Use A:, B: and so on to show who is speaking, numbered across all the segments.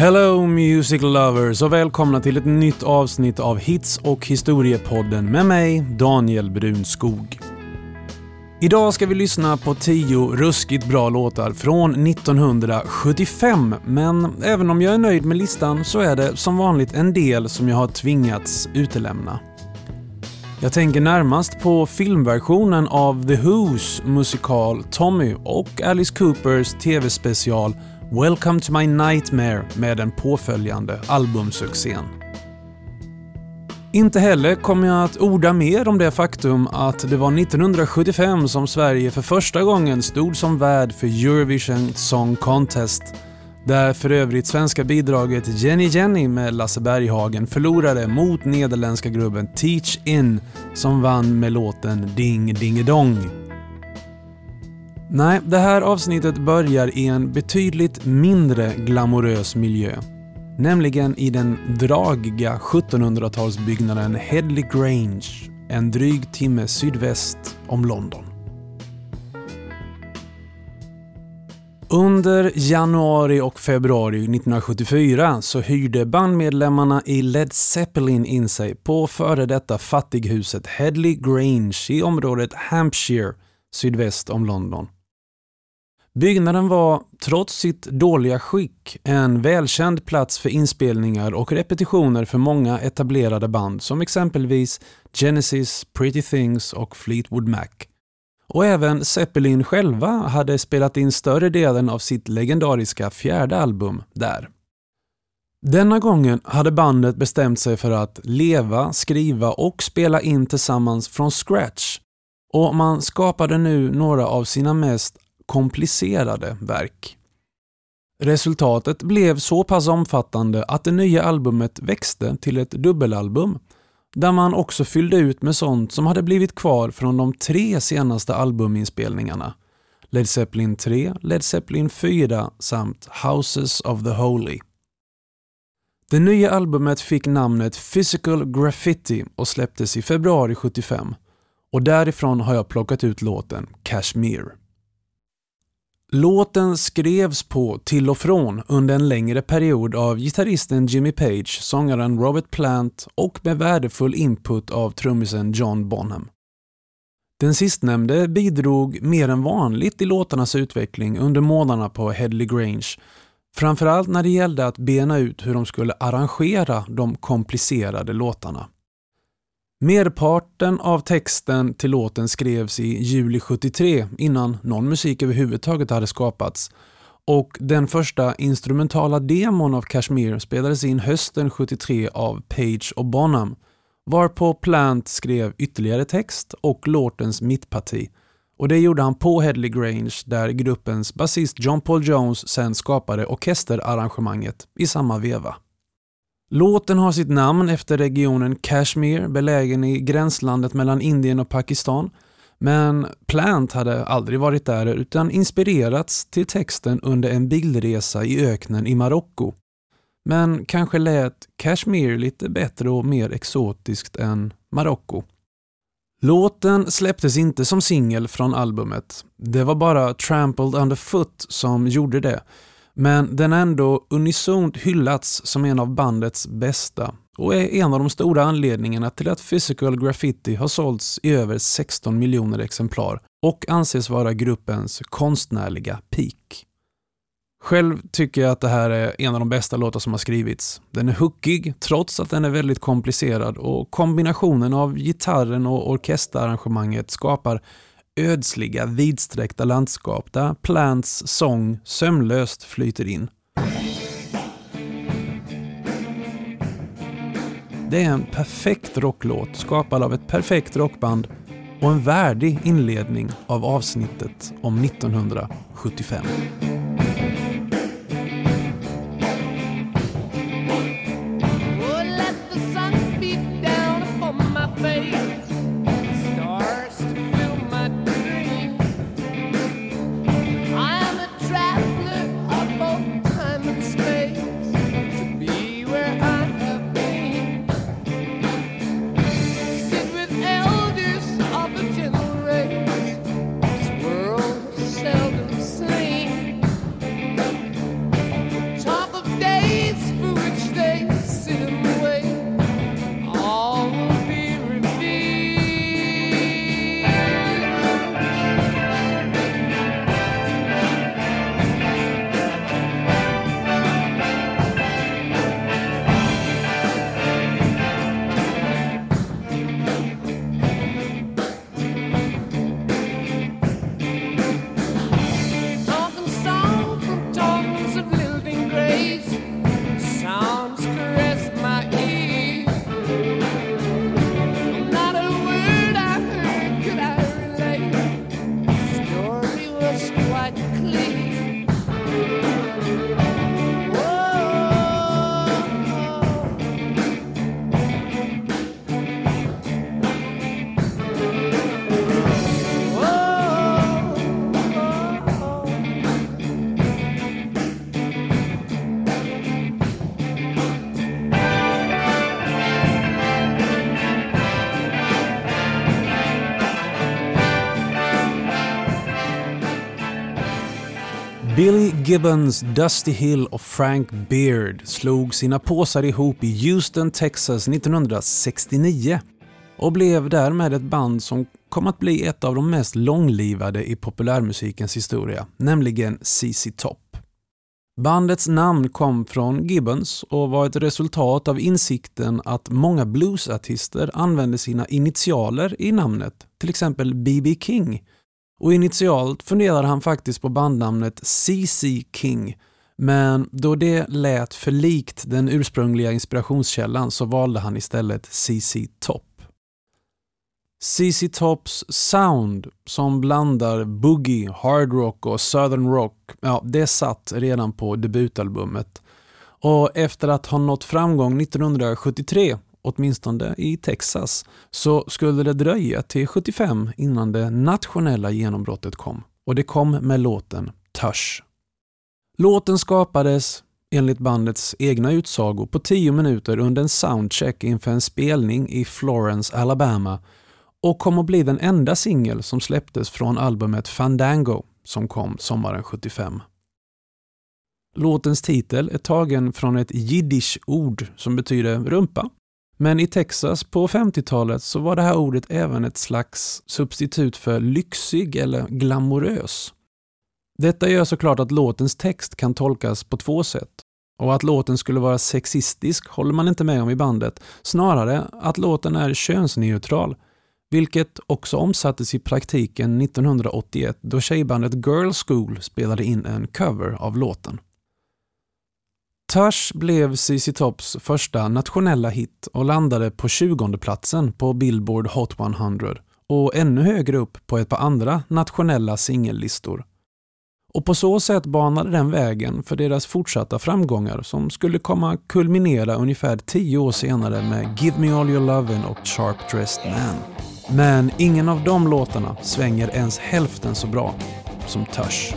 A: Hello Music Lovers och välkomna till ett nytt avsnitt av Hits och historiepodden med mig, Daniel Brunskog. Idag ska vi lyssna på 10 ruskigt bra låtar från 1975, men även om jag är nöjd med listan så är det som vanligt en del som jag har tvingats utelämna. Jag tänker närmast på filmversionen av The Who's musikal Tommy och Alice Coopers TV-special Welcome to my nightmare med den påföljande albumsuccén. Inte heller kommer jag att orda mer om det faktum att det var 1975 som Sverige för första gången stod som värd för Eurovision Song Contest, där för övrigt svenska bidraget Jenny Jenny med Lasse Berghagen förlorade mot nederländska gruppen Teach In som vann med låten Ding Dingedong. Nej, det här avsnittet börjar i en betydligt mindre glamorös miljö. Nämligen i den dragiga 1700-talsbyggnaden Headley Grange, en dryg timme sydväst om London. Under januari och februari 1974 så hyrde bandmedlemmarna i Led Zeppelin in sig på före detta fattighuset Headley Grange i området Hampshire sydväst om London. Byggnaden var, trots sitt dåliga skick, en välkänd plats för inspelningar och repetitioner för många etablerade band som exempelvis Genesis, Pretty Things och Fleetwood Mac. Och även Zeppelin själva hade spelat in större delen av sitt legendariska fjärde album där. Denna gången hade bandet bestämt sig för att leva, skriva och spela in tillsammans från scratch och man skapade nu några av sina mest komplicerade verk. Resultatet blev så pass omfattande att det nya albumet växte till ett dubbelalbum där man också fyllde ut med sånt som hade blivit kvar från de tre senaste albuminspelningarna. Led Zeppelin 3, Led Zeppelin 4 samt Houses of the Holy. Det nya albumet fick namnet Physical Graffiti och släpptes i februari 75 och därifrån har jag plockat ut låten Kashmir. Låten skrevs på till och från under en längre period av gitarristen Jimmy Page, sångaren Robert Plant och med värdefull input av trummisen John Bonham. Den sistnämnde bidrog mer än vanligt i låtarnas utveckling under månaderna på Headley Grange, framförallt när det gällde att bena ut hur de skulle arrangera de komplicerade låtarna. Merparten av texten till låten skrevs i juli 73 innan någon musik överhuvudtaget hade skapats och den första instrumentala demon av Kashmir spelades in hösten 73 av Page och Bonham varpå Plant skrev ytterligare text och låtens mittparti och det gjorde han på Headley Grange där gruppens basist John Paul Jones sen skapade orkesterarrangemanget i samma veva. Låten har sitt namn efter regionen Kashmir belägen i gränslandet mellan Indien och Pakistan. Men Plant hade aldrig varit där utan inspirerats till texten under en bilresa i öknen i Marocko. Men kanske lät Kashmir lite bättre och mer exotiskt än Marocko. Låten släpptes inte som singel från albumet. Det var bara Trampled Underfoot som gjorde det men den har ändå unisont hyllats som en av bandets bästa och är en av de stora anledningarna till att Physical Graffiti har sålts i över 16 miljoner exemplar och anses vara gruppens konstnärliga peak. Själv tycker jag att det här är en av de bästa låtar som har skrivits. Den är hookig trots att den är väldigt komplicerad och kombinationen av gitarren och orkesterarrangemanget skapar ödsliga, vidsträckta landskap där Plants sång sömlöst flyter in. Det är en perfekt rocklåt skapad av ett perfekt rockband och en värdig inledning av avsnittet om 1975. Gibbons, Dusty Hill och Frank Beard slog sina påsar ihop i Houston, Texas 1969 och blev därmed ett band som kom att bli ett av de mest långlivade i populärmusikens historia, nämligen ZZ Top. Bandets namn kom från Gibbons och var ett resultat av insikten att många bluesartister använde sina initialer i namnet, till exempel B.B. King. Och initialt funderade han faktiskt på bandnamnet CC King, men då det lät för likt den ursprungliga inspirationskällan så valde han istället CC Top. CC Tops sound som blandar boogie, hard rock och southern rock, ja det satt redan på debutalbumet. Och efter att ha nått framgång 1973, åtminstone i Texas, så skulle det dröja till 75 innan det nationella genombrottet kom. Och det kom med låten Tush. Låten skapades, enligt bandets egna utsago, på 10 minuter under en soundcheck inför en spelning i Florence, Alabama och kom att bli den enda singel som släpptes från albumet Fandango som kom sommaren 75. Låtens titel är tagen från ett jiddisch-ord som betyder rumpa. Men i Texas på 50-talet så var det här ordet även ett slags substitut för lyxig eller glamorös. Detta gör såklart att låtens text kan tolkas på två sätt. Och att låten skulle vara sexistisk håller man inte med om i bandet, snarare att låten är könsneutral vilket också omsattes i praktiken 1981 då tjejbandet Girl School spelade in en cover av låten. Tush blev ZZ Tops första nationella hit och landade på 20 platsen på Billboard Hot 100 och ännu högre upp på ett par andra nationella singellistor. Och på så sätt banade den vägen för deras fortsatta framgångar som skulle komma kulminera ungefär tio år senare med Give Me All Your Lovin' och Sharp Dressed Man. Men ingen av de låtarna svänger ens hälften så bra som Tush.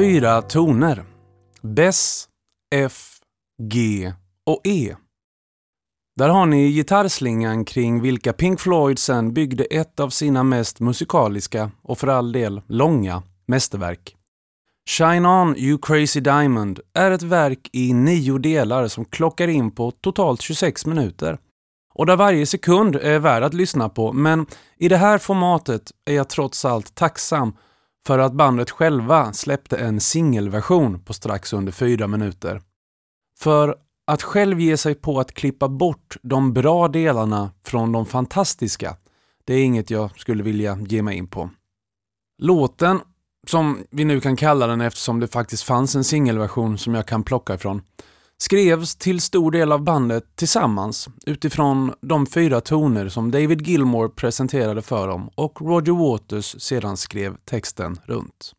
A: Fyra toner. Bess, F, G och E. Där har ni gitarrslingan kring vilka Pink Floyd sen byggde ett av sina mest musikaliska och för all del långa mästerverk. Shine On You Crazy Diamond är ett verk i nio delar som klockar in på totalt 26 minuter. Och där varje sekund är värd att lyssna på, men i det här formatet är jag trots allt tacksam för att bandet själva släppte en singelversion på strax under fyra minuter. För att själv ge sig på att klippa bort de bra delarna från de fantastiska, det är inget jag skulle vilja ge mig in på. Låten, som vi nu kan kalla den eftersom det faktiskt fanns en singelversion som jag kan plocka ifrån, skrevs till stor del av bandet tillsammans utifrån de fyra toner som David Gilmore presenterade för dem och Roger Waters sedan skrev texten runt.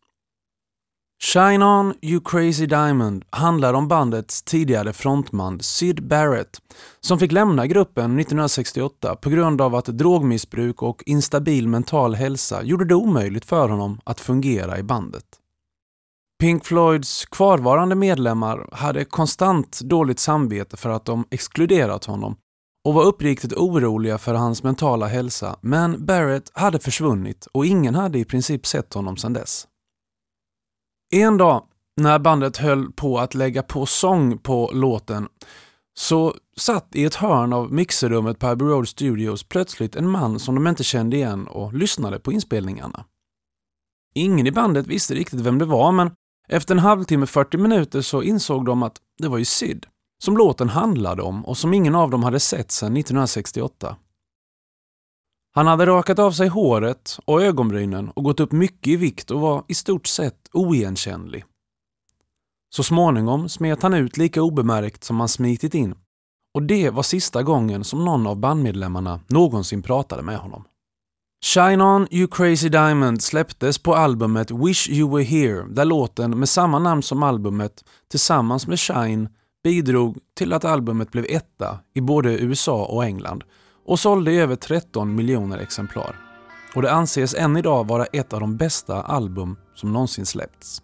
A: Shine On You Crazy Diamond handlar om bandets tidigare frontman Syd Barrett som fick lämna gruppen 1968 på grund av att drogmissbruk och instabil mental hälsa gjorde det omöjligt för honom att fungera i bandet. Pink Floyds kvarvarande medlemmar hade konstant dåligt samvete för att de exkluderat honom och var uppriktigt oroliga för hans mentala hälsa men Barrett hade försvunnit och ingen hade i princip sett honom sedan dess. En dag när bandet höll på att lägga på sång på låten så satt i ett hörn av mixerrummet på Abbey Road Studios plötsligt en man som de inte kände igen och lyssnade på inspelningarna. Ingen i bandet visste riktigt vem det var men efter en halvtimme 40 minuter så insåg de att det var ju Syd, som låten handlade om och som ingen av dem hade sett sedan 1968. Han hade rakat av sig håret och ögonbrynen och gått upp mycket i vikt och var i stort sett oigenkännlig. Så småningom smet han ut lika obemärkt som han smitit in och det var sista gången som någon av bandmedlemmarna någonsin pratade med honom. Shine On You Crazy Diamond släpptes på albumet Wish You Were Here där låten med samma namn som albumet tillsammans med Shine bidrog till att albumet blev etta i både USA och England och sålde i över 13 miljoner exemplar. Och det anses än idag vara ett av de bästa album som någonsin släppts.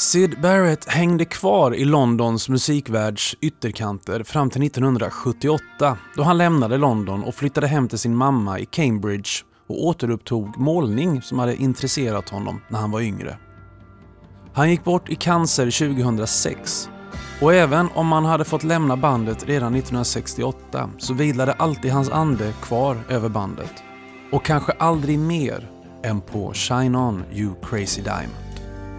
A: Sid Barrett hängde kvar i Londons musikvärlds ytterkanter fram till 1978 då han lämnade London och flyttade hem till sin mamma i Cambridge och återupptog målning som hade intresserat honom när han var yngre. Han gick bort i cancer 2006 och även om han hade fått lämna bandet redan 1968 så vilade alltid hans ande kvar över bandet. Och kanske aldrig mer än på Shine On You Crazy Diamond.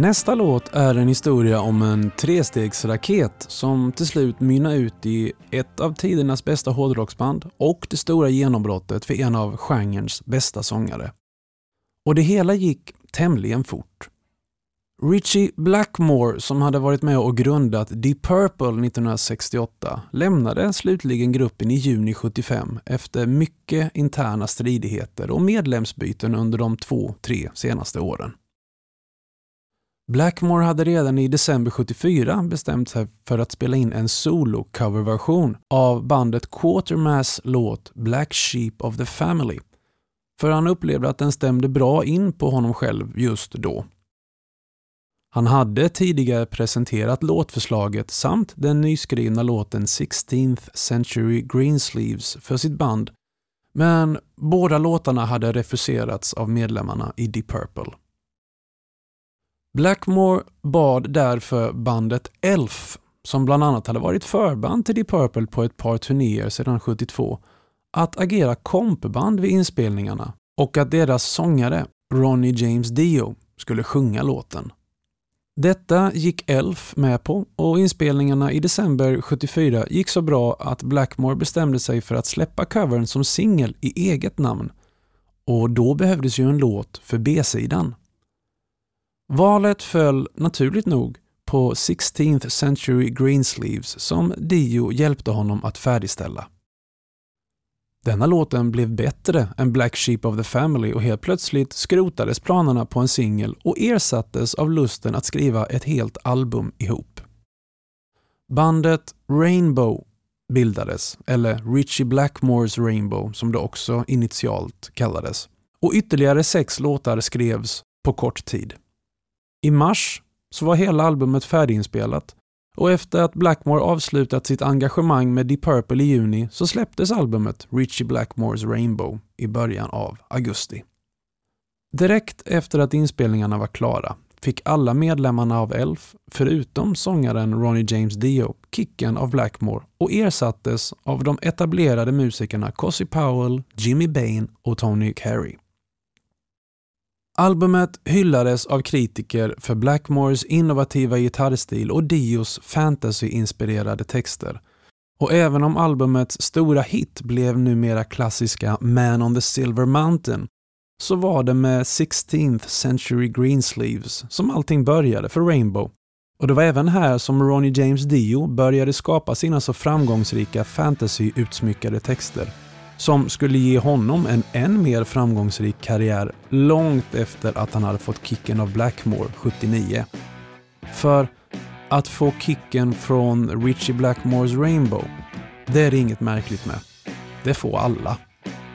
A: Nästa låt är en historia om en trestegsraket som till slut mynnar ut i ett av tidernas bästa hårdrocksband och det stora genombrottet för en av genrens bästa sångare. Och det hela gick tämligen fort. Richie Blackmore, som hade varit med och grundat Deep Purple 1968, lämnade slutligen gruppen i juni 75 efter mycket interna stridigheter och medlemsbyten under de två, tre senaste åren. Blackmore hade redan i december 74 bestämt sig för att spela in en solo-coverversion av bandet Quartermass låt Black Sheep of the Family. För han upplevde att den stämde bra in på honom själv just då. Han hade tidigare presenterat låtförslaget samt den nyskrivna låten 16th Century Greensleeves för sitt band, men båda låtarna hade refuserats av medlemmarna i Deep Purple. Blackmore bad därför bandet Elf, som bland annat hade varit förband till Deep Purple på ett par turnéer sedan 72, att agera kompband vid inspelningarna och att deras sångare Ronnie James Dio skulle sjunga låten. Detta gick Elf med på och inspelningarna i december 74 gick så bra att Blackmore bestämde sig för att släppa covern som singel i eget namn och då behövdes ju en låt för B-sidan. Valet föll naturligt nog på 16th Century Greensleeves som Dio hjälpte honom att färdigställa. Denna låten blev bättre än Black Sheep of the Family och helt plötsligt skrotades planerna på en singel och ersattes av lusten att skriva ett helt album ihop. Bandet Rainbow bildades, eller Richie Blackmores Rainbow som det också initialt kallades, och ytterligare sex låtar skrevs på kort tid. I mars så var hela albumet färdiginspelat och efter att Blackmore avslutat sitt engagemang med Deep Purple i juni så släpptes albumet Richie Blackmores Rainbow i början av augusti. Direkt efter att inspelningarna var klara fick alla medlemmarna av Elf, förutom sångaren Ronnie James Dio, kicken av Blackmore och ersattes av de etablerade musikerna Cossie Powell, Jimmy Bain och Tony Carey. Albumet hyllades av kritiker för Blackmores innovativa gitarrstil och Dios fantasy-inspirerade texter. Och även om albumets stora hit blev numera klassiska Man on the Silver Mountain så var det med 16th Century Greensleeves som allting började för Rainbow. Och det var även här som Ronnie James Dio började skapa sina så framgångsrika fantasy-utsmyckade texter som skulle ge honom en än mer framgångsrik karriär långt efter att han hade fått kicken av Blackmore 79. För att få kicken från Richie Blackmores Rainbow, det är det inget märkligt med. Det får alla.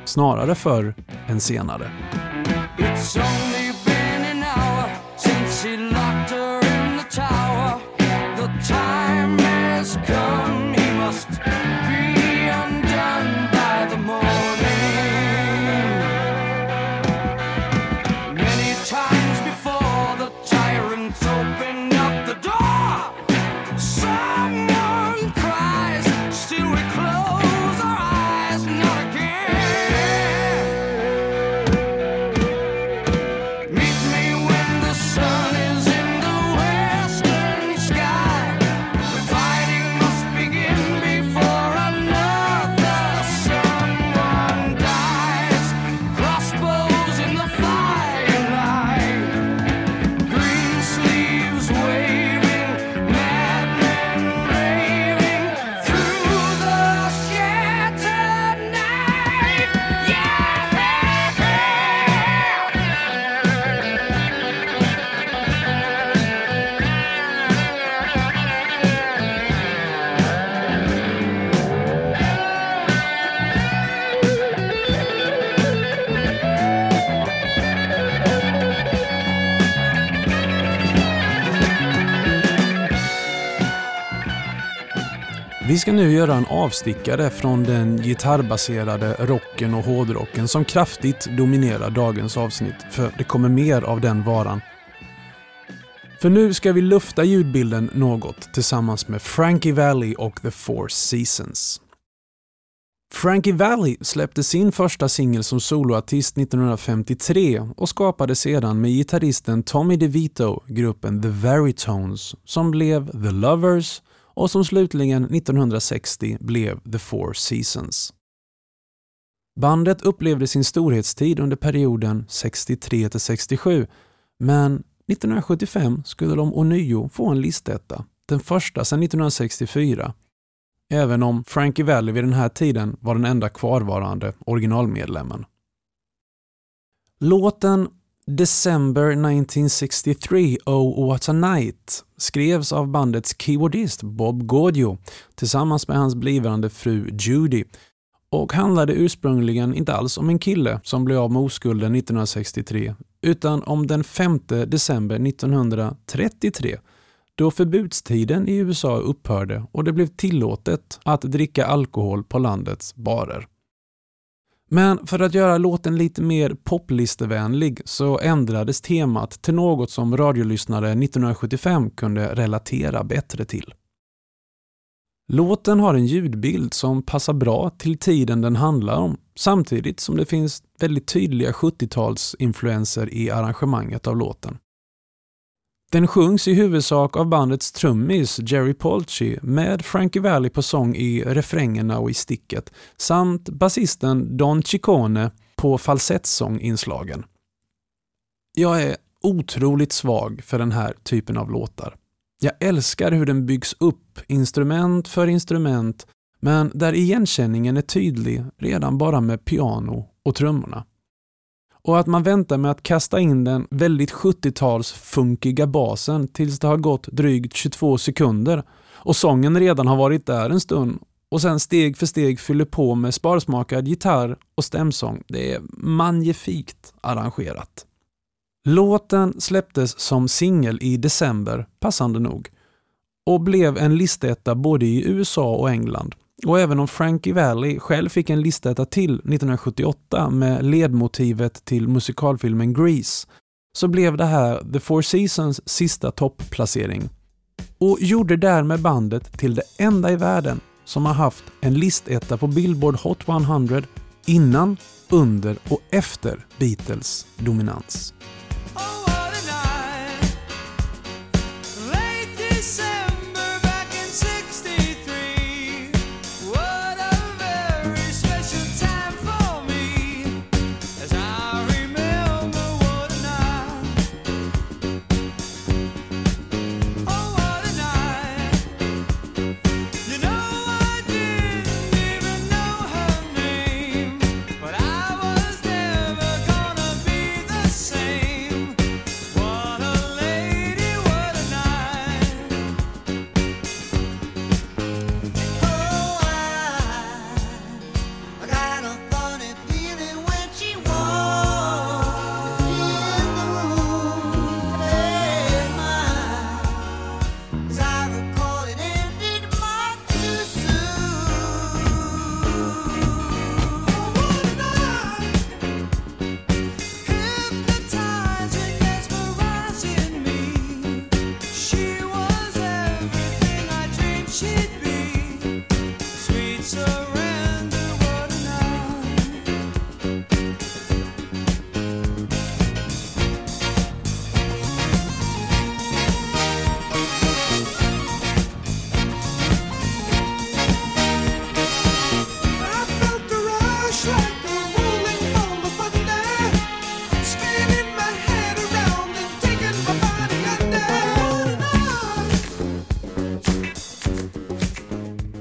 A: Snarare förr än senare. Vi ska nu göra en avstickare från den gitarrbaserade rocken och hårdrocken som kraftigt dominerar dagens avsnitt, för det kommer mer av den varan. För nu ska vi lufta ljudbilden något tillsammans med Frankie Valli och The Four Seasons. Frankie Valli släppte sin första singel som soloartist 1953 och skapade sedan med gitarristen Tommy DeVito gruppen The Verytones som blev The Lovers och som slutligen 1960 blev The Four Seasons. Bandet upplevde sin storhetstid under perioden 63 67 men 1975 skulle de ånyo få en listetta, den första sedan 1964. Även om Frankie Valli vid den här tiden var den enda kvarvarande originalmedlemmen. Låten December 1963 Oh What a Night skrevs av bandets keyboardist Bob Gaudio tillsammans med hans blivande fru Judy och handlade ursprungligen inte alls om en kille som blev av med oskulden 1963 utan om den 5 december 1933 då förbudstiden i USA upphörde och det blev tillåtet att dricka alkohol på landets barer. Men för att göra låten lite mer poplistevänlig så ändrades temat till något som radiolyssnare 1975 kunde relatera bättre till. Låten har en ljudbild som passar bra till tiden den handlar om samtidigt som det finns väldigt tydliga 70-talsinfluenser i arrangemanget av låten. Den sjungs i huvudsak av bandets trummis Jerry Polchi med Frankie Valli på sång i refrängerna och i sticket samt basisten Don Ciccone på falsettsånginslagen. Jag är otroligt svag för den här typen av låtar. Jag älskar hur den byggs upp, instrument för instrument, men där igenkänningen är tydlig redan bara med piano och trummorna. Och att man väntar med att kasta in den väldigt 70-tals funkiga basen tills det har gått drygt 22 sekunder och sången redan har varit där en stund och sen steg för steg fyller på med sparsmakad gitarr och stämsång. Det är magnifikt arrangerat. Låten släpptes som singel i december, passande nog, och blev en listetta både i USA och England. Och även om Frankie Valli själv fick en listetta till 1978 med ledmotivet till musikalfilmen Grease, så blev det här The Four Seasons sista topplacering och gjorde därmed bandet till det enda i världen som har haft en listetta på Billboard Hot 100 innan, under och efter Beatles dominans. Oh, oh.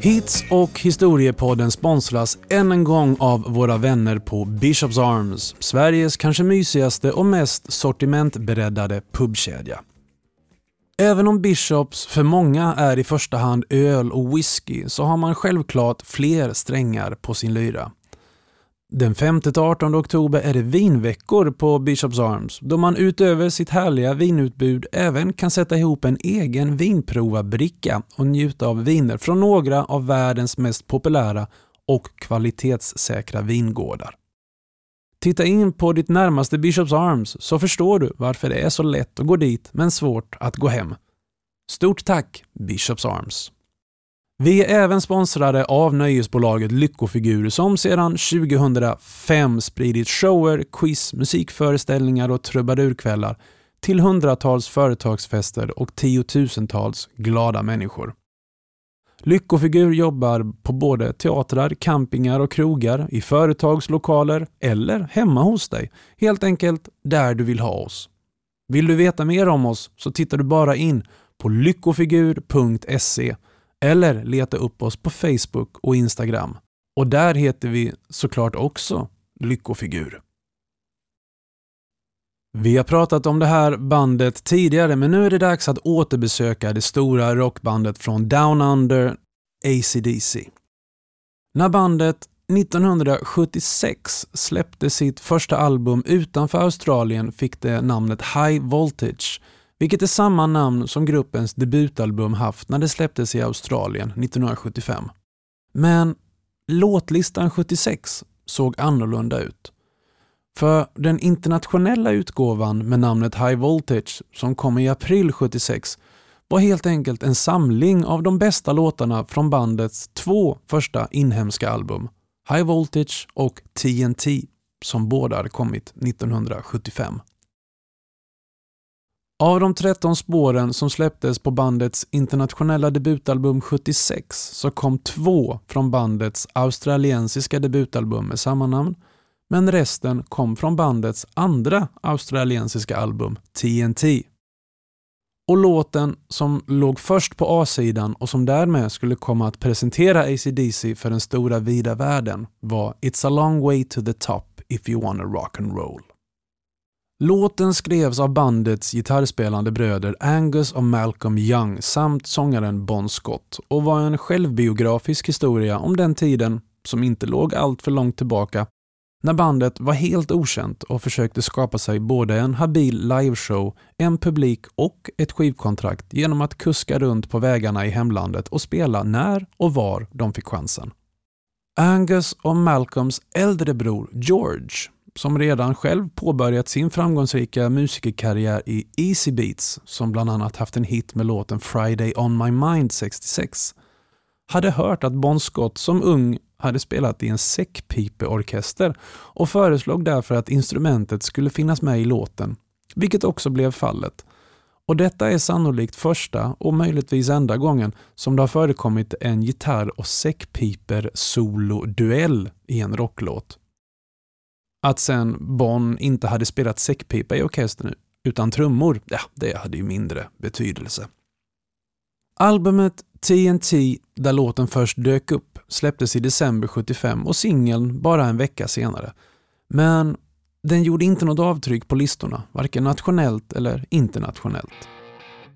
A: Hits och historiepodden sponsras än en gång av våra vänner på Bishops Arms, Sveriges kanske mysigaste och mest sortimentberäddade pubkedja. Även om Bishops för många är i första hand öl och whisky så har man självklart fler strängar på sin lyra. Den 5-18 oktober är det vinveckor på Bishops Arms då man utöver sitt härliga vinutbud även kan sätta ihop en egen vinprovarbricka och njuta av viner från några av världens mest populära och kvalitetssäkra vingårdar. Titta in på ditt närmaste Bishops Arms så förstår du varför det är så lätt att gå dit men svårt att gå hem. Stort tack Bishops Arms! Vi är även sponsrade av nöjesbolaget Lyckofigur som sedan 2005 spridit shower, quiz, musikföreställningar och trubadurkvällar till hundratals företagsfester och tiotusentals glada människor. Lyckofigur jobbar på både teatrar, campingar och krogar, i företagslokaler eller hemma hos dig. Helt enkelt där du vill ha oss. Vill du veta mer om oss så tittar du bara in på lyckofigur.se eller leta upp oss på Facebook och Instagram. Och där heter vi såklart också Lyckofigur. Vi har pratat om det här bandet tidigare men nu är det dags att återbesöka det stora rockbandet från Down Under, ACDC. När bandet 1976 släppte sitt första album utanför Australien fick det namnet High Voltage vilket är samma namn som gruppens debutalbum haft när det släpptes i Australien 1975. Men låtlistan 76 såg annorlunda ut. För den internationella utgåvan med namnet High Voltage som kom i april 76 var helt enkelt en samling av de bästa låtarna från bandets två första inhemska album, High Voltage och TNT, som båda hade kommit 1975. Av de 13 spåren som släpptes på bandets internationella debutalbum 76 så kom två från bandets australiensiska debutalbum med samma namn, men resten kom från bandets andra australiensiska album TNT. Och låten som låg först på A-sidan och som därmed skulle komma att presentera ACDC för den stora vida världen var It's a long way to the top if you wanna rock and roll. Låten skrevs av bandets gitarrspelande bröder Angus och Malcolm Young samt sångaren Bon Scott och var en självbiografisk historia om den tiden, som inte låg allt för långt tillbaka, när bandet var helt okänt och försökte skapa sig både en habil liveshow, en publik och ett skivkontrakt genom att kuska runt på vägarna i hemlandet och spela när och var de fick chansen. Angus och Malcolms äldre bror George, som redan själv påbörjat sin framgångsrika musikerkarriär i Easy Beats, som bland annat haft en hit med låten Friday on my mind 66, hade hört att Bon Scott som ung hade spelat i en säckpipeorkester och föreslog därför att instrumentet skulle finnas med i låten, vilket också blev fallet. Och Detta är sannolikt första och möjligtvis enda gången som det har förekommit en gitarr och säckpiper solo-duell i en rocklåt. Att sen Bon inte hade spelat säckpipa i orkestern utan trummor, ja, det hade ju mindre betydelse. Albumet TNT, där låten först dök upp, släpptes i december 75 och singeln bara en vecka senare. Men den gjorde inte något avtryck på listorna, varken nationellt eller internationellt.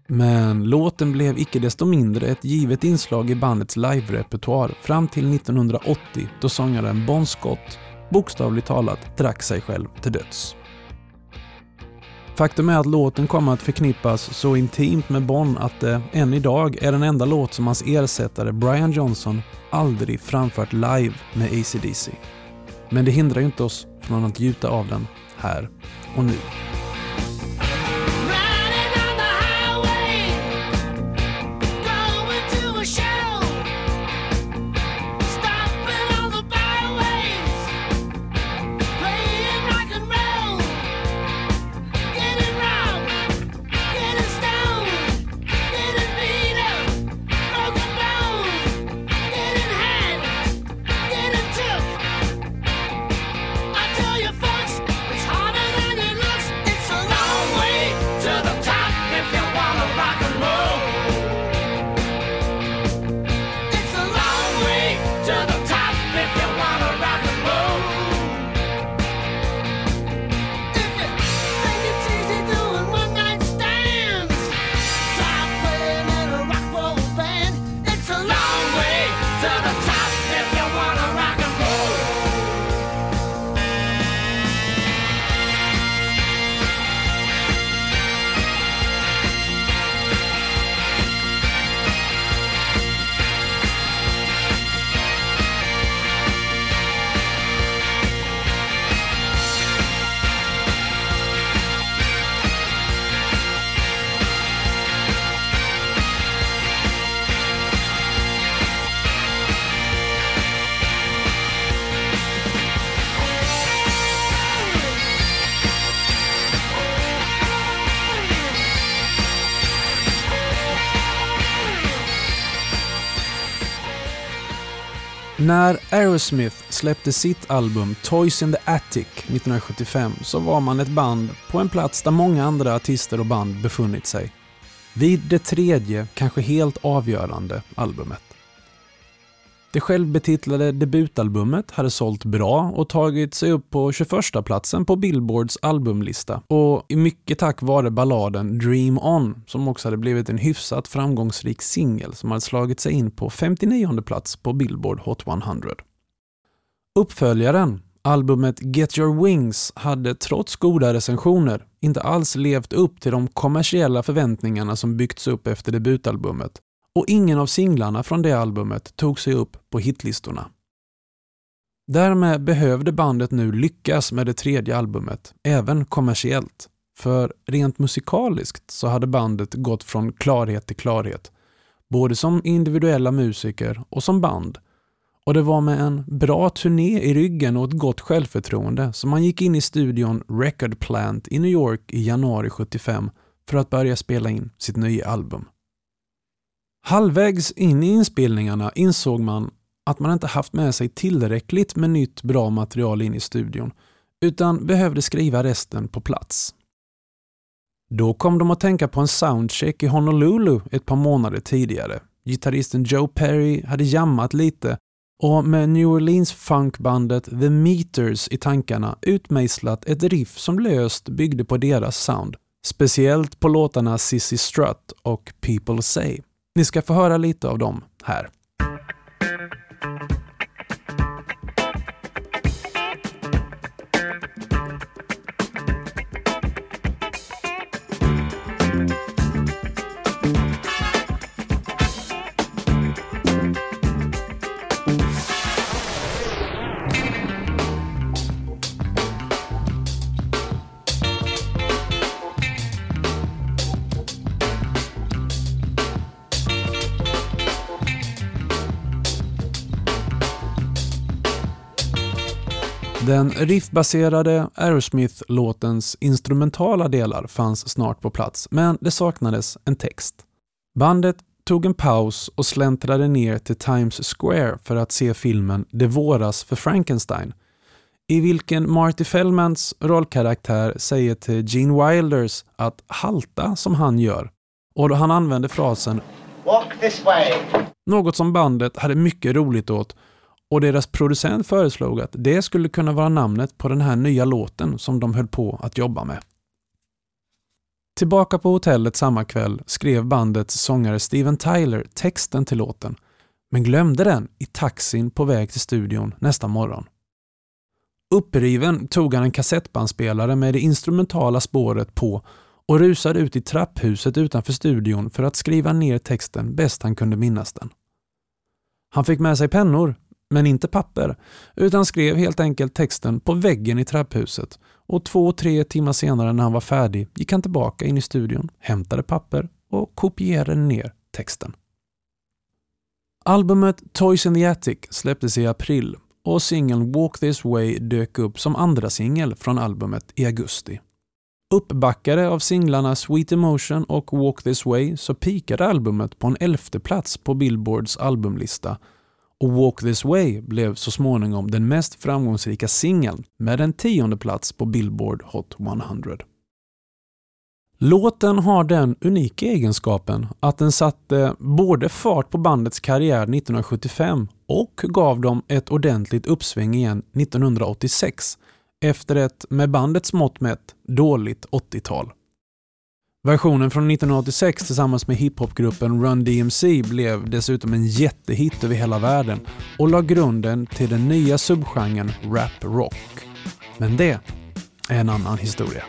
A: Men låten blev icke desto mindre ett givet inslag i bandets live-repertoar fram till 1980 då sångaren Bon Scott bokstavligt talat drack sig själv till döds. Faktum är att låten kommer att förknippas så intimt med Bon att det än idag är den enda låt som hans ersättare Brian Johnson aldrig framfört live med ACDC. Men det hindrar ju inte oss från att gjuta av den här och nu. När Aerosmith släppte sitt album Toys in the Attic 1975 så var man ett band på en plats där många andra artister och band befunnit sig. Vid det tredje, kanske helt avgörande, albumet. Det självbetitlade debutalbumet hade sålt bra och tagit sig upp på 21 platsen på Billboards albumlista och mycket tack vare balladen Dream On som också hade blivit en hyfsat framgångsrik singel som hade slagit sig in på 59 plats på Billboard Hot 100. Uppföljaren, albumet Get Your Wings, hade trots goda recensioner inte alls levt upp till de kommersiella förväntningarna som byggts upp efter debutalbumet och ingen av singlarna från det albumet tog sig upp på hitlistorna. Därmed behövde bandet nu lyckas med det tredje albumet, även kommersiellt. För rent musikaliskt så hade bandet gått från klarhet till klarhet, både som individuella musiker och som band. Och det var med en bra turné i ryggen och ett gott självförtroende som man gick in i studion Record Plant i New York i januari 75 för att börja spela in sitt nya album. Halvvägs in i inspelningarna insåg man att man inte haft med sig tillräckligt med nytt bra material in i studion, utan behövde skriva resten på plats. Då kom de att tänka på en soundcheck i Honolulu ett par månader tidigare. Gitarristen Joe Perry hade jammat lite och med New Orleans funkbandet The Meters i tankarna utmejslat ett riff som löst byggde på deras sound. Speciellt på låtarna Sissy Strutt och People Say. Ni ska få höra lite av dem här. Den riffbaserade Aerosmith-låtens instrumentala delar fanns snart på plats, men det saknades en text. Bandet tog en paus och släntrade ner till Times Square för att se filmen Det våras för Frankenstein, i vilken Marty Fellmans rollkaraktär säger till Gene Wilders att halta som han gör och då han använder frasen “Walk this way”. Något som bandet hade mycket roligt åt och deras producent föreslog att det skulle kunna vara namnet på den här nya låten som de höll på att jobba med. Tillbaka på hotellet samma kväll skrev bandets sångare Steven Tyler texten till låten, men glömde den i taxin på väg till studion nästa morgon. Uppriven tog han en kassettbandspelare med det instrumentala spåret på och rusade ut i trapphuset utanför studion för att skriva ner texten bäst han kunde minnas den. Han fick med sig pennor, men inte papper, utan skrev helt enkelt texten på väggen i trapphuset och två, tre timmar senare när han var färdig gick han tillbaka in i studion, hämtade papper och kopierade ner texten. Albumet Toys in the Attic släpptes i april och singeln Walk This Way dök upp som andra singel från albumet i augusti. Uppbackade av singlarna Sweet Emotion och Walk This Way så pikade albumet på en elfte plats på Billboards albumlista och Walk This Way blev så småningom den mest framgångsrika singeln med en tionde plats på Billboard Hot 100. Låten har den unika egenskapen att den satte både fart på bandets karriär 1975 och gav dem ett ordentligt uppsving igen 1986 efter ett, med bandets mått mätt, dåligt 80-tal. Versionen från 1986 tillsammans med hiphopgruppen Run DMC blev dessutom en jättehit över hela världen och la grunden till den nya subgenren rap rock. Men det är en annan historia.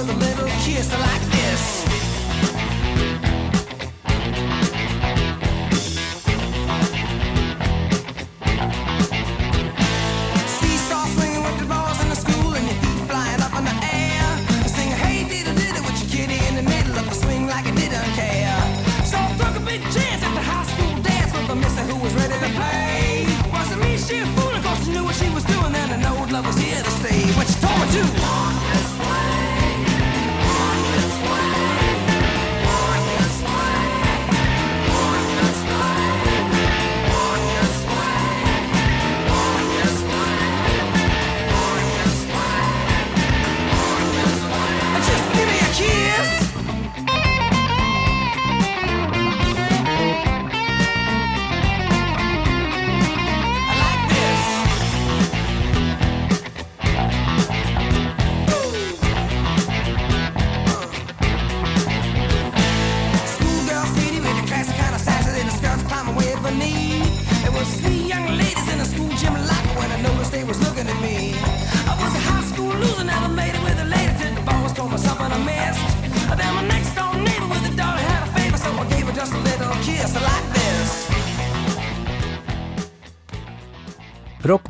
A: with a little kiss like this.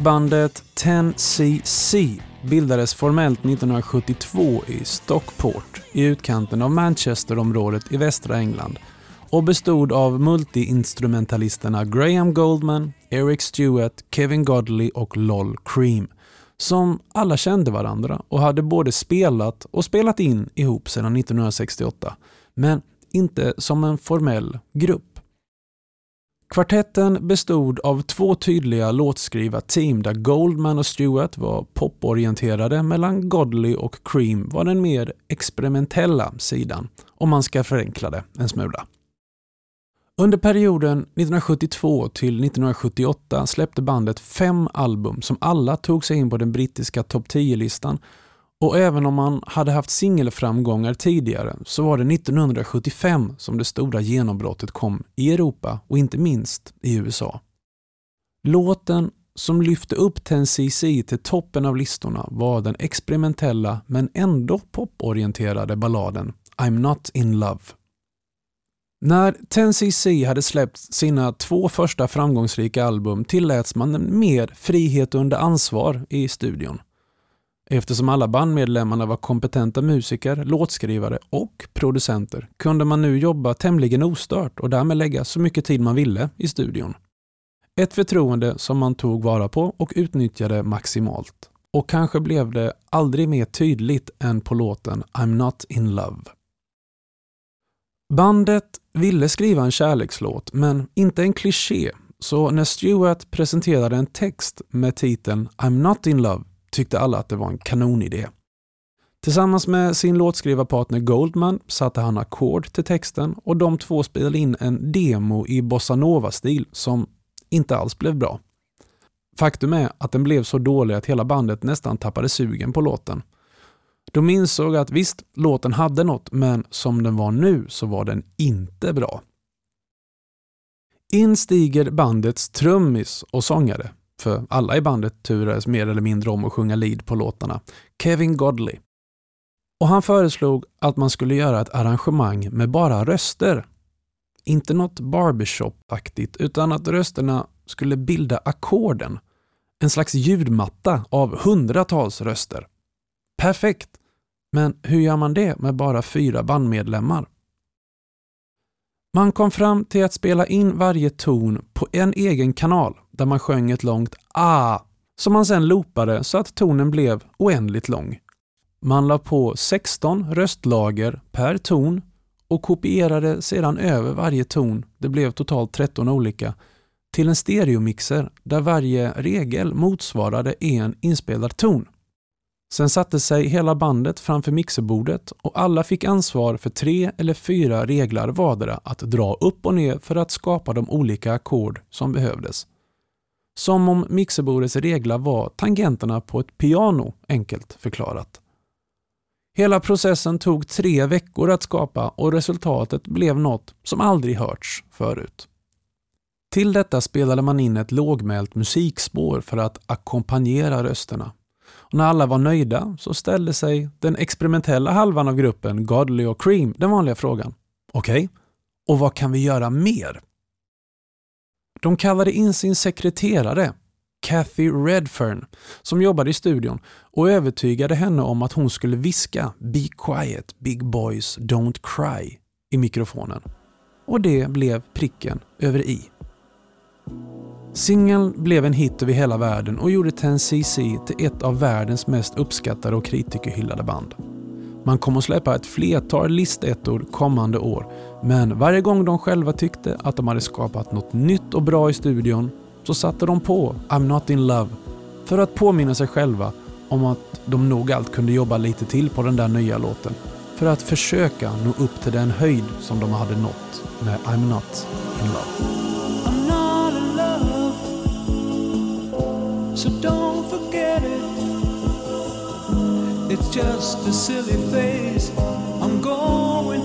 A: Rockbandet 10cc bildades formellt 1972 i Stockport i utkanten av Manchesterområdet i västra England och bestod av multiinstrumentalisterna Graham Goldman, Eric Stewart, Kevin Godley och Lol Cream som alla kände varandra och hade både spelat och spelat in ihop sedan 1968, men inte som en formell grupp. Kvartetten bestod av två tydliga låtskrivarteam där Goldman och Stewart var poporienterade medan Godley och Cream var den mer experimentella sidan, om man ska förenkla det en smula. Under perioden 1972 till 1978 släppte bandet fem album som alla tog sig in på den brittiska topp 10-listan och även om man hade haft singelframgångar tidigare så var det 1975 som det stora genombrottet kom i Europa och inte minst i USA. Låten som lyfte upp 10cc till toppen av listorna var den experimentella men ändå poporienterade balladen I'm not in love. När 10cc hade släppt sina två första framgångsrika album tilläts man mer frihet under ansvar i studion. Eftersom alla bandmedlemmarna var kompetenta musiker, låtskrivare och producenter kunde man nu jobba tämligen ostört och därmed lägga så mycket tid man ville i studion. Ett förtroende som man tog vara på och utnyttjade maximalt. Och kanske blev det aldrig mer tydligt än på låten I'm not in love. Bandet ville skriva en kärlekslåt, men inte en kliché, så när Stewart presenterade en text med titeln I'm not in love tyckte alla att det var en kanonidé. Tillsammans med sin låtskrivarpartner Goldman satte han ackord till texten och de två spelade in en demo i bossanova-stil som inte alls blev bra. Faktum är att den blev så dålig att hela bandet nästan tappade sugen på låten. De insåg att visst, låten hade något, men som den var nu så var den inte bra. In stiger bandets trummis och sångare, för alla i bandet turades mer eller mindre om att sjunga lead på låtarna, Kevin Godley. Och han föreslog att man skulle göra ett arrangemang med bara röster. Inte något barbershop-aktigt, utan att rösterna skulle bilda ackorden. En slags ljudmatta av hundratals röster. Perfekt! Men hur gör man det med bara fyra bandmedlemmar? Man kom fram till att spela in varje ton på en egen kanal där man sjöng ett långt A som man sen loopade så att tonen blev oändligt lång. Man la på 16 röstlager per ton och kopierade sedan över varje ton, det blev totalt 13 olika, till en stereomixer där varje regel motsvarade en inspelad ton. Sen satte sig hela bandet framför mixerbordet och alla fick ansvar för tre eller fyra reglar vardera att dra upp och ner för att skapa de olika ackord som behövdes. Som om mixerbordets reglar var tangenterna på ett piano, enkelt förklarat. Hela processen tog tre veckor att skapa och resultatet blev något som aldrig hörts förut. Till detta spelade man in ett lågmält musikspår för att ackompanjera rösterna. Och när alla var nöjda så ställde sig den experimentella halvan av gruppen, Godley och Cream, den vanliga frågan. Okej, okay, och vad kan vi göra mer? De kallade in sin sekreterare, Kathy Redfern, som jobbade i studion och övertygade henne om att hon skulle viska “Be quiet, big boys, don't cry” i mikrofonen. Och det blev pricken över i. Singeln blev en hit över hela världen och gjorde 10cc till ett av världens mest uppskattade och kritikerhyllade band. Man kommer att släppa ett flertal listettor kommande år, men varje gång de själva tyckte att de hade skapat något nytt och bra i studion så satte de på I'm not in love för att påminna sig själva om att de nog allt kunde jobba lite till på den där nya låten för att försöka nå upp till den höjd som de hade nått med I'm not in love. So don't forget it. It's just a silly phase I'm going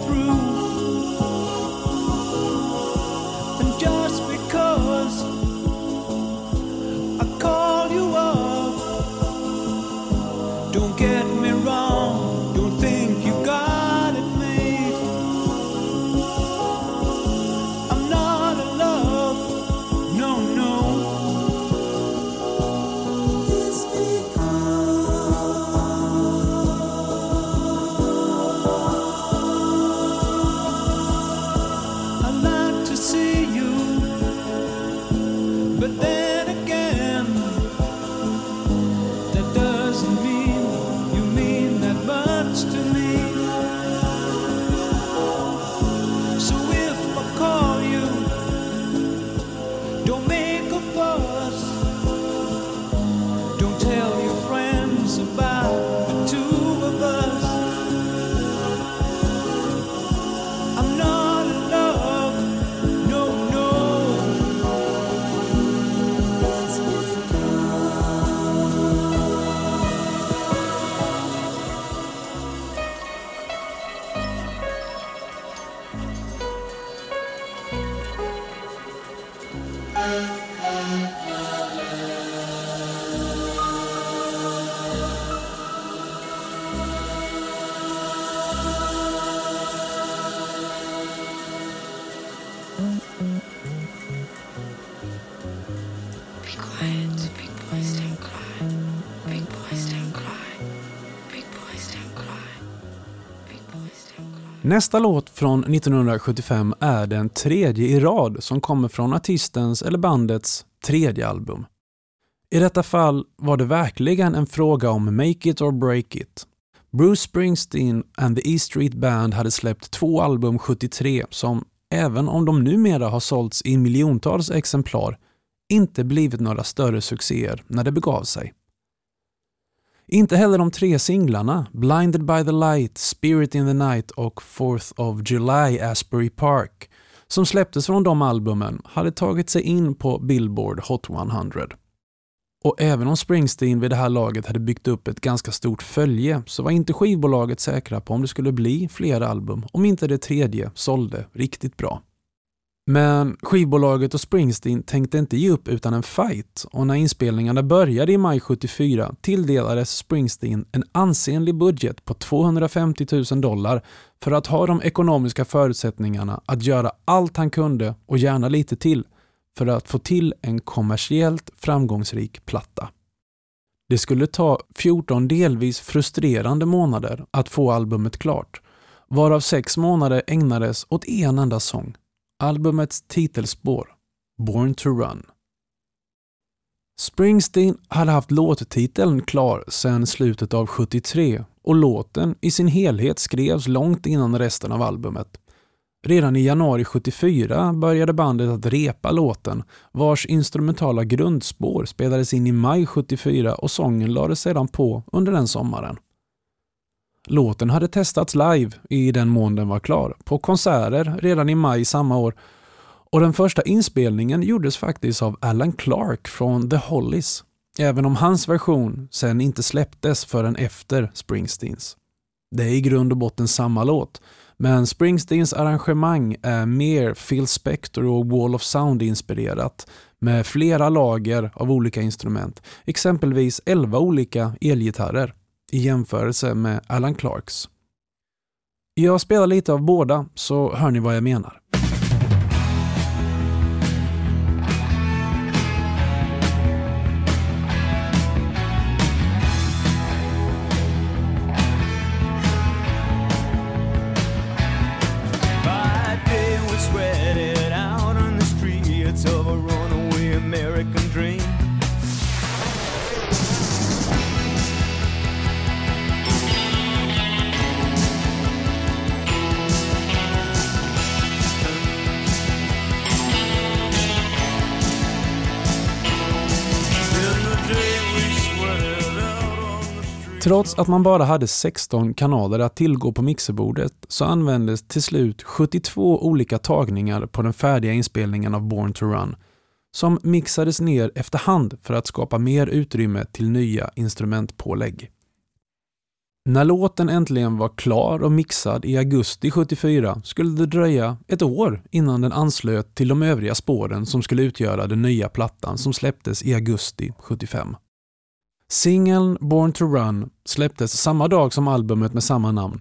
A: Nästa låt från 1975 är den tredje i rad som kommer från artistens eller bandets tredje album. I detta fall var det verkligen en fråga om make it or break it. Bruce Springsteen and the E Street Band hade släppt två album 73 som, även om de numera har sålts i miljontals exemplar, inte blivit några större succéer när det begav sig. Inte heller de tre singlarna Blinded by the Light, Spirit in the Night och Fourth of July Asbury Park som släpptes från de albumen hade tagit sig in på Billboard Hot 100. Och även om Springsteen vid det här laget hade byggt upp ett ganska stort följe så var inte skivbolaget säkra på om det skulle bli fler album om inte det tredje sålde riktigt bra. Men skivbolaget och Springsteen tänkte inte ge upp utan en fight och när inspelningarna började i maj 74 tilldelades Springsteen en ansenlig budget på 250 000 dollar för att ha de ekonomiska förutsättningarna att göra allt han kunde och gärna lite till för att få till en kommersiellt framgångsrik platta. Det skulle ta 14 delvis frustrerande månader att få albumet klart, varav sex månader ägnades åt en enda sång albumets titelspår, Born to Run. Springsteen hade haft låttiteln klar sedan slutet av 73 och låten i sin helhet skrevs långt innan resten av albumet. Redan i januari 74 började bandet att repa låten vars instrumentala grundspår spelades in i maj 74 och sången lades sedan på under den sommaren. Låten hade testats live, i den mån den var klar, på konserter redan i maj samma år och den första inspelningen gjordes faktiskt av Alan Clark från The Hollies, även om hans version sen inte släpptes förrän efter Springsteens. Det är i grund och botten samma låt, men Springsteens arrangemang är mer Phil Spector och Wall of Sound-inspirerat med flera lager av olika instrument, exempelvis 11 olika elgitarrer i jämförelse med Alan Clarks. Jag spelar lite av båda så hör ni vad jag menar. Trots att man bara hade 16 kanaler att tillgå på mixerbordet så användes till slut 72 olika tagningar på den färdiga inspelningen av Born to Run som mixades ner efterhand för att skapa mer utrymme till nya instrumentpålägg. När låten äntligen var klar och mixad i augusti 74 skulle det dröja ett år innan den anslöt till de övriga spåren som skulle utgöra den nya plattan som släpptes i augusti 75. Singeln Born to Run släpptes samma dag som albumet med samma namn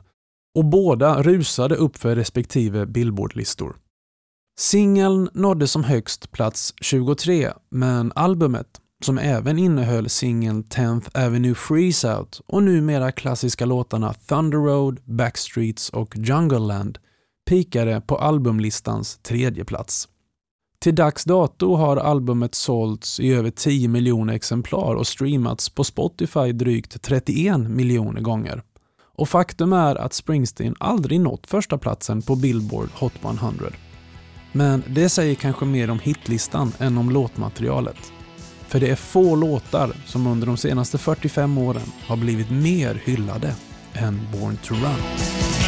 A: och båda rusade upp för respektive Billboardlistor. Singeln nådde som högst plats 23, men albumet, som även innehöll singeln 10th Avenue Freeze Out och numera klassiska låtarna Thunder Road, Backstreets och Jungle Land, pikade på albumlistans tredje plats. Till dags dato har albumet sålts i över 10 miljoner exemplar och streamats på Spotify drygt 31 miljoner gånger. Och faktum är att Springsteen aldrig nått första platsen på Billboard Hot 100. Men det säger kanske mer om hitlistan än om låtmaterialet. För det är få låtar som under de senaste 45 åren har blivit mer hyllade än Born to Run.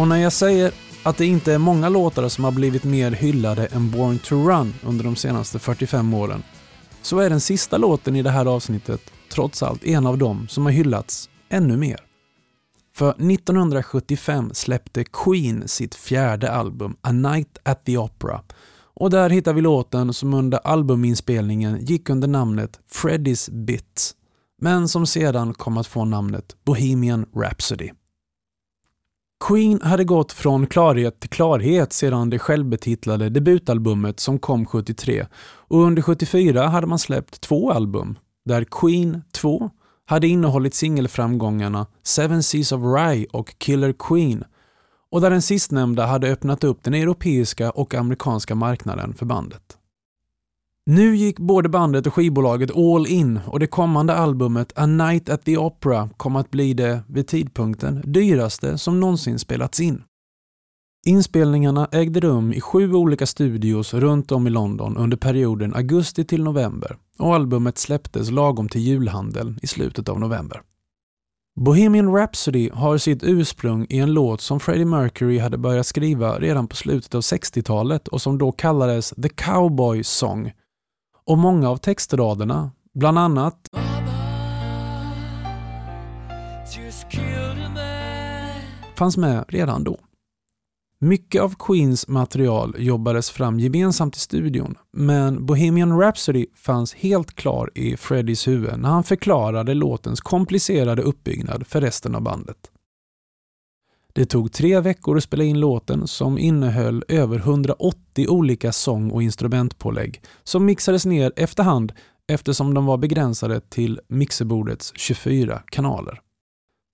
A: Och när jag säger att det inte är många låtar som har blivit mer hyllade än Born to Run under de senaste 45 åren, så är den sista låten i det här avsnittet trots allt en av dem som har hyllats ännu mer. För 1975 släppte Queen sitt fjärde album A Night at the Opera och där hittar vi låten som under albuminspelningen gick under namnet Freddy's Bits men som sedan kom att få namnet Bohemian Rhapsody. Queen hade gått från klarhet till klarhet sedan det självbetitlade debutalbumet som kom 73 och under 74 hade man släppt två album, där Queen 2 hade innehållit singelframgångarna Seven Seas of Rye och Killer Queen och där den sistnämnda hade öppnat upp den europeiska och amerikanska marknaden för bandet. Nu gick både bandet och skivbolaget all in och det kommande albumet A Night at the Opera kom att bli det, vid tidpunkten, dyraste som någonsin spelats in. Inspelningarna ägde rum i sju olika studios runt om i London under perioden augusti till november och albumet släpptes lagom till julhandeln i slutet av november. Bohemian Rhapsody har sitt ursprung i en låt som Freddie Mercury hade börjat skriva redan på slutet av 60-talet och som då kallades The Cowboy Song och många av textraderna, bland annat fanns med redan då. Mycket av Queens material jobbades fram gemensamt i studion, men Bohemian Rhapsody fanns helt klar i Freddys huvud när han förklarade låtens komplicerade uppbyggnad för resten av bandet. Det tog tre veckor att spela in låten som innehöll över 180 olika sång och instrumentpålägg som mixades ner efterhand eftersom de var begränsade till mixerbordets 24 kanaler.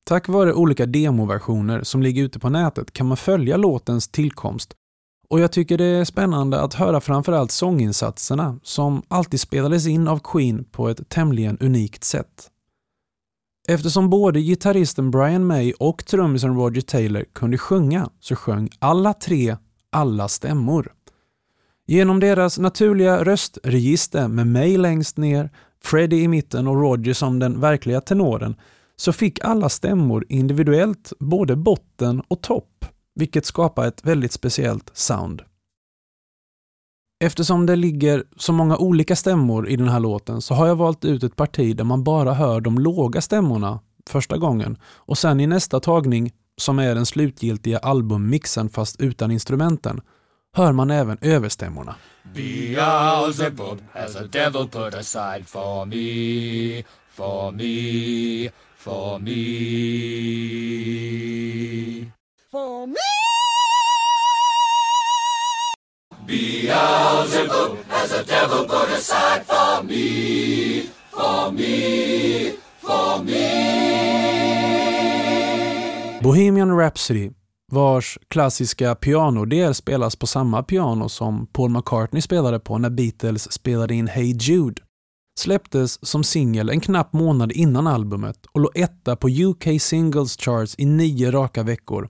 A: Tack vare olika demoversioner som ligger ute på nätet kan man följa låtens tillkomst och jag tycker det är spännande att höra framförallt sånginsatserna som alltid spelades in av Queen på ett tämligen unikt sätt. Eftersom både gitarristen Brian May och trummisen Roger Taylor kunde sjunga så sjöng alla tre alla stämmor. Genom deras naturliga röstregister med May längst ner, Freddie i mitten och Roger som den verkliga tenoren så fick alla stämmor individuellt både botten och topp, vilket skapar ett väldigt speciellt sound. Eftersom det ligger så många olika stämmor i den här låten så har jag valt ut ett parti där man bara hör de låga stämmorna första gången och sen i nästa tagning, som är den slutgiltiga albummixen fast utan instrumenten, hör man även överstämmorna. Beelzebub has a devil put aside for me, for me, for me. Has the devil put aside for me, for me, for me. Bohemian Rhapsody vars klassiska pianodel spelas på samma piano som Paul McCartney spelade på när Beatles spelade in Hey Jude släpptes som singel en knapp månad innan albumet och låg etta på UK Singles Charts i nio raka veckor.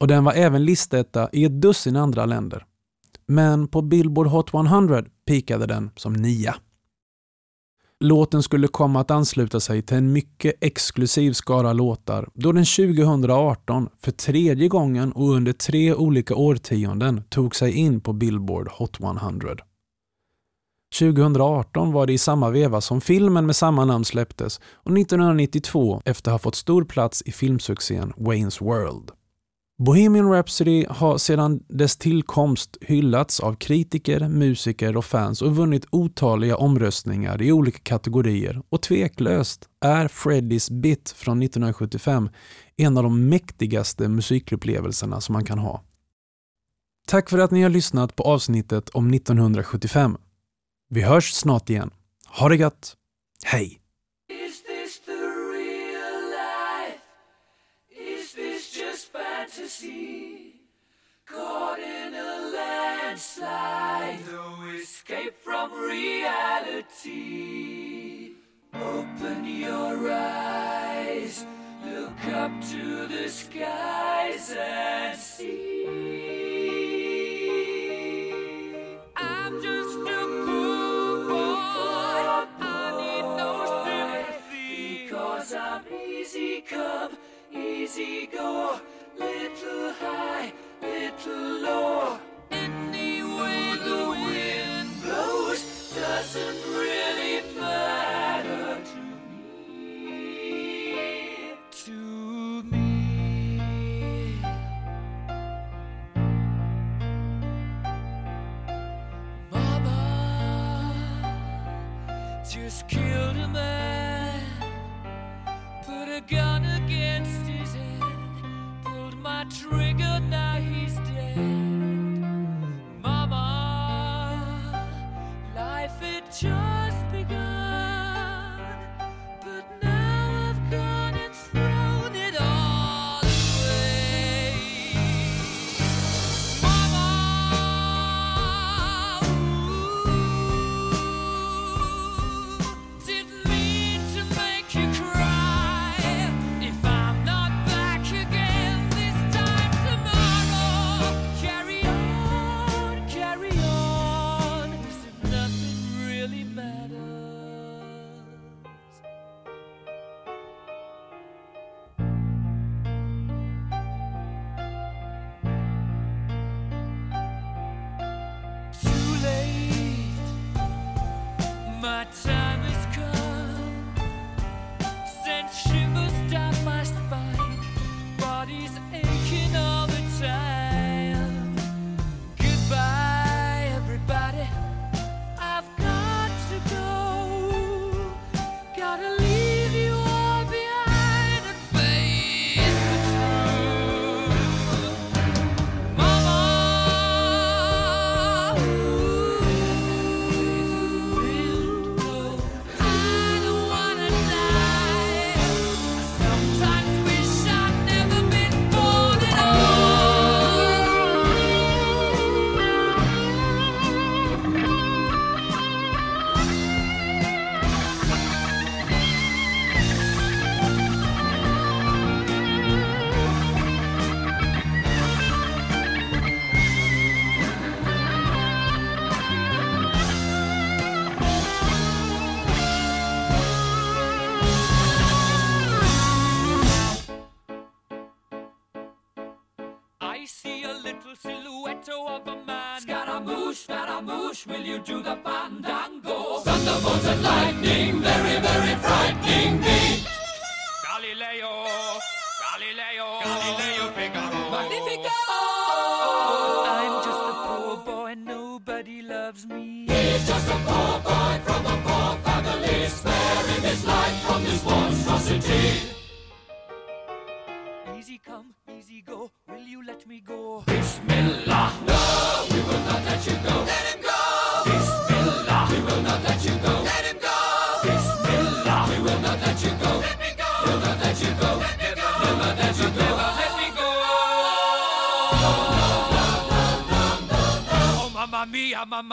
A: Och den var även listetta i ett dussin andra länder. Men på Billboard Hot 100 pikade den som nia. Låten skulle komma att ansluta sig till en mycket exklusiv skara låtar då den 2018 för tredje gången och under tre olika årtionden tog sig in på Billboard Hot 100. 2018 var det i samma veva som filmen med samma namn släpptes och 1992 efter att ha fått stor plats i filmsuccén Wayne's World. Bohemian Rhapsody har sedan dess tillkomst hyllats av kritiker, musiker och fans och vunnit otaliga omröstningar i olika kategorier och tveklöst är Freddys Bit från 1975 en av de mäktigaste musikupplevelserna som man kan ha. Tack för att ni har lyssnat på avsnittet om 1975. Vi hörs snart igen. Ha det gött. Hej! Caught in a landslide, no escape from reality. Open your eyes, look up to the skies and see.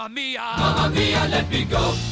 B: Mamma mia. Mamma mia, let me go.